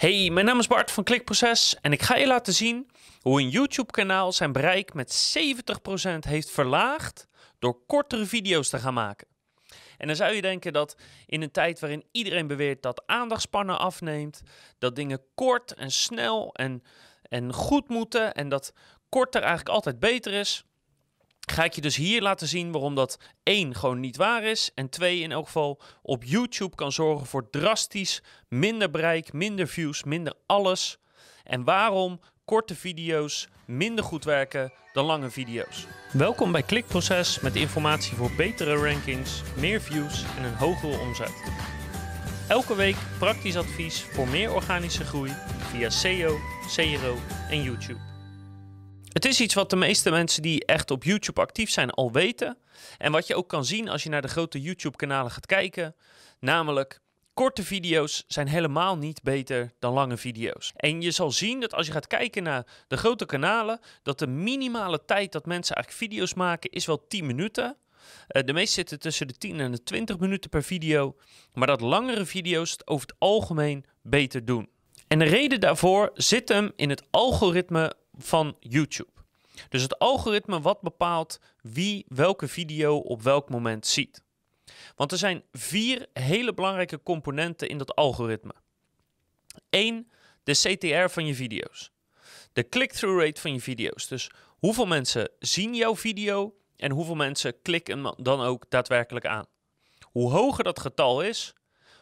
Hey, mijn naam is Bart van Klikproces en ik ga je laten zien hoe een YouTube-kanaal zijn bereik met 70% heeft verlaagd door kortere video's te gaan maken. En dan zou je denken dat in een tijd waarin iedereen beweert dat aandachtspannen afneemt, dat dingen kort en snel en, en goed moeten en dat korter eigenlijk altijd beter is, ga ik je dus hier laten zien waarom dat één gewoon niet waar is en twee in elk geval op YouTube kan zorgen voor drastisch minder bereik, minder views, minder alles. En waarom korte video's minder goed werken dan lange video's. Welkom bij Klikproces met informatie voor betere rankings, meer views en een hogere omzet. Elke week praktisch advies voor meer organische groei via SEO, CRO en YouTube. Het is iets wat de meeste mensen die echt op YouTube actief zijn al weten. En wat je ook kan zien als je naar de grote YouTube-kanalen gaat kijken. Namelijk, korte video's zijn helemaal niet beter dan lange video's. En je zal zien dat als je gaat kijken naar de grote kanalen, dat de minimale tijd dat mensen eigenlijk video's maken is wel 10 minuten. Uh, de meeste zitten tussen de 10 en de 20 minuten per video. Maar dat langere video's het over het algemeen beter doen. En de reden daarvoor zit hem in het algoritme van YouTube. Dus het algoritme wat bepaalt wie welke video op welk moment ziet. Want er zijn vier hele belangrijke componenten in dat algoritme. 1. De CTR van je video's. De click-through rate van je video's. Dus hoeveel mensen zien jouw video en hoeveel mensen klikken dan ook daadwerkelijk aan. Hoe hoger dat getal is,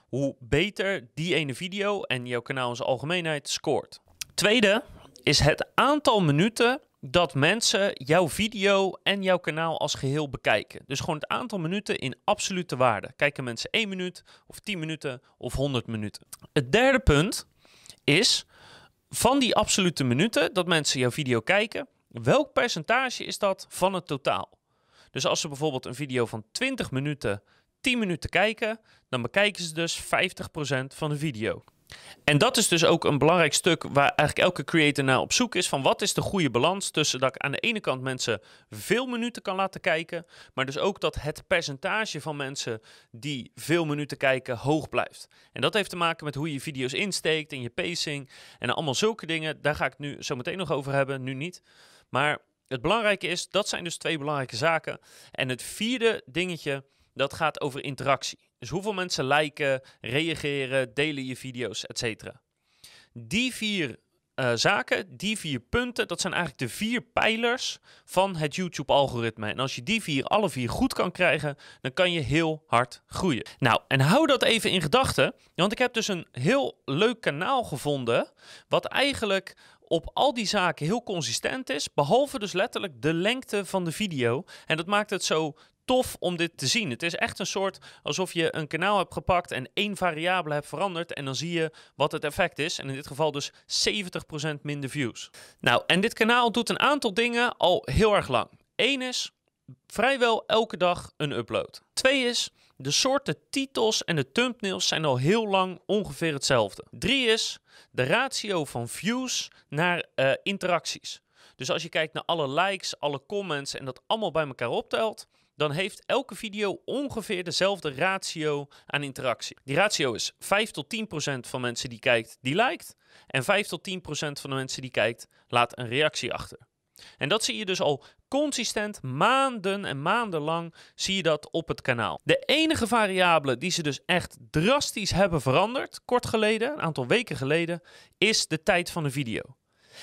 hoe beter die ene video en jouw kanaal in zijn algemeenheid scoort. Tweede is het aantal minuten dat mensen jouw video en jouw kanaal als geheel bekijken. Dus gewoon het aantal minuten in absolute waarde. Kijken mensen 1 minuut of 10 minuten of 100 minuten. Het derde punt is van die absolute minuten dat mensen jouw video kijken, welk percentage is dat van het totaal? Dus als ze bijvoorbeeld een video van 20 minuten 10 minuten kijken, dan bekijken ze dus 50% van de video. En dat is dus ook een belangrijk stuk waar eigenlijk elke creator naar op zoek is van wat is de goede balans tussen dat ik aan de ene kant mensen veel minuten kan laten kijken, maar dus ook dat het percentage van mensen die veel minuten kijken hoog blijft. En dat heeft te maken met hoe je video's insteekt en je pacing en allemaal zulke dingen. Daar ga ik nu zo meteen nog over hebben, nu niet. Maar het belangrijke is, dat zijn dus twee belangrijke zaken. En het vierde dingetje, dat gaat over interactie. Dus hoeveel mensen liken, reageren, delen je video's, etc. Die vier uh, zaken, die vier punten, dat zijn eigenlijk de vier pijlers van het YouTube-algoritme. En als je die vier, alle vier goed kan krijgen, dan kan je heel hard groeien. Nou, en hou dat even in gedachten, want ik heb dus een heel leuk kanaal gevonden, wat eigenlijk op al die zaken heel consistent is, behalve dus letterlijk de lengte van de video. En dat maakt het zo tof om dit te zien. Het is echt een soort alsof je een kanaal hebt gepakt en één variabele hebt veranderd. En dan zie je wat het effect is. En in dit geval dus 70% minder views. Nou, en dit kanaal doet een aantal dingen al heel erg lang. Eén is vrijwel elke dag een upload. Twee is de soorten titels en de thumbnails zijn al heel lang ongeveer hetzelfde. Drie is de ratio van views naar uh, interacties. Dus als je kijkt naar alle likes, alle comments en dat allemaal bij elkaar optelt, dan heeft elke video ongeveer dezelfde ratio aan interactie. Die ratio is 5 tot 10 procent van mensen die kijkt, die liked. En 5 tot 10 procent van de mensen die kijkt, laat een reactie achter. En dat zie je dus al consistent, maanden en maanden lang zie je dat op het kanaal. De enige variabele die ze dus echt drastisch hebben veranderd, kort geleden, een aantal weken geleden, is de tijd van de video.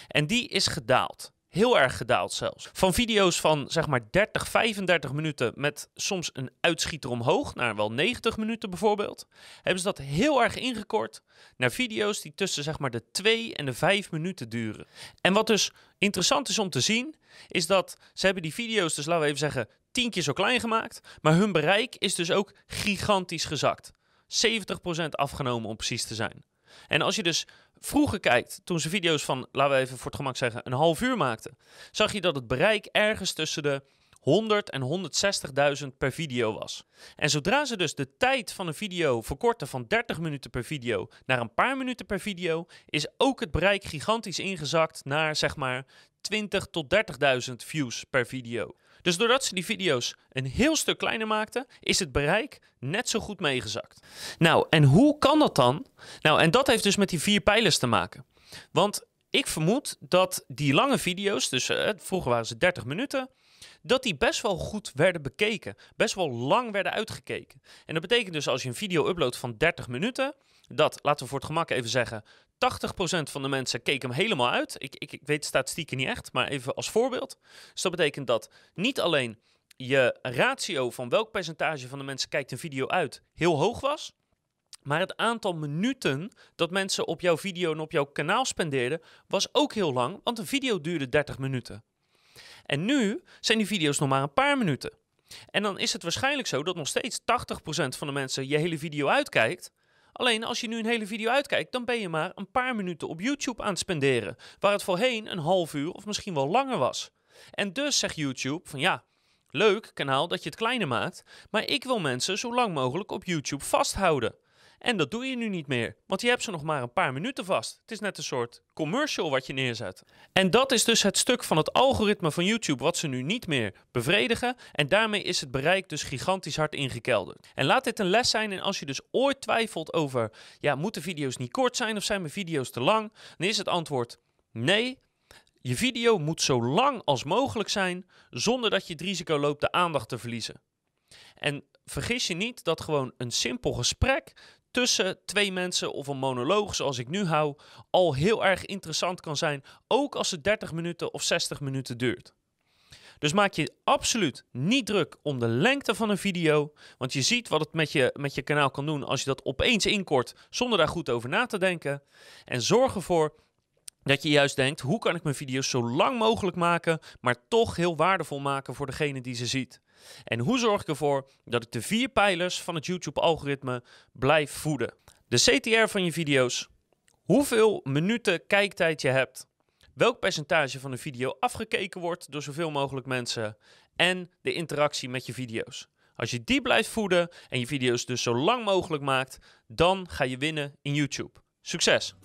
En die is gedaald. Heel erg gedaald zelfs. Van video's van zeg maar 30, 35 minuten met soms een uitschieter omhoog naar wel 90 minuten bijvoorbeeld. Hebben ze dat heel erg ingekort naar video's die tussen zeg maar de 2 en de 5 minuten duren. En wat dus interessant is om te zien, is dat ze hebben die video's dus laten we even zeggen 10 keer zo klein gemaakt. Maar hun bereik is dus ook gigantisch gezakt. 70% afgenomen om precies te zijn. En als je dus vroeger kijkt, toen ze video's van, laten we even voor het gemak zeggen, een half uur maakten, zag je dat het bereik ergens tussen de 100 en 160.000 per video was. En zodra ze dus de tijd van een video verkorten van 30 minuten per video naar een paar minuten per video, is ook het bereik gigantisch ingezakt naar zeg maar 20 tot 30.000 views per video. Dus doordat ze die video's een heel stuk kleiner maakten, is het bereik net zo goed meegezakt. Nou, en hoe kan dat dan? Nou, en dat heeft dus met die vier pijlers te maken. Want ik vermoed dat die lange video's, dus uh, vroeger waren ze 30 minuten, dat die best wel goed werden bekeken. Best wel lang werden uitgekeken. En dat betekent dus als je een video uploadt van 30 minuten, dat, laten we voor het gemak even zeggen, 80% van de mensen keek hem helemaal uit. Ik, ik, ik weet de statistieken niet echt, maar even als voorbeeld. Dus dat betekent dat niet alleen je ratio van welk percentage van de mensen kijkt een video uit heel hoog was, maar het aantal minuten dat mensen op jouw video en op jouw kanaal spendeerden was ook heel lang, want een video duurde 30 minuten. En nu zijn die video's nog maar een paar minuten. En dan is het waarschijnlijk zo dat nog steeds 80% van de mensen je hele video uitkijkt. Alleen als je nu een hele video uitkijkt, dan ben je maar een paar minuten op YouTube aan het spenderen. Waar het voorheen een half uur of misschien wel langer was. En dus zegt YouTube van ja, leuk kanaal dat je het kleiner maakt. Maar ik wil mensen zo lang mogelijk op YouTube vasthouden. En dat doe je nu niet meer, want je hebt ze nog maar een paar minuten vast. Het is net een soort commercial wat je neerzet. En dat is dus het stuk van het algoritme van YouTube wat ze nu niet meer bevredigen. En daarmee is het bereik dus gigantisch hard ingekelderd. En laat dit een les zijn en als je dus ooit twijfelt over, ja, moeten video's niet kort zijn of zijn mijn video's te lang? Dan is het antwoord nee. Je video moet zo lang als mogelijk zijn, zonder dat je het risico loopt de aandacht te verliezen. En vergis je niet dat gewoon een simpel gesprek tussen twee mensen of een monoloog zoals ik nu hou al heel erg interessant kan zijn, ook als het 30 minuten of 60 minuten duurt. Dus maak je absoluut niet druk om de lengte van een video, want je ziet wat het met je, met je kanaal kan doen als je dat opeens inkort zonder daar goed over na te denken. En zorg ervoor dat je juist denkt, hoe kan ik mijn video's zo lang mogelijk maken, maar toch heel waardevol maken voor degene die ze ziet. En hoe zorg ik ervoor dat ik de vier pijlers van het YouTube-algoritme blijf voeden? De CTR van je video's, hoeveel minuten kijktijd je hebt, welk percentage van de video afgekeken wordt door zoveel mogelijk mensen en de interactie met je video's. Als je die blijft voeden en je video's dus zo lang mogelijk maakt, dan ga je winnen in YouTube. Succes!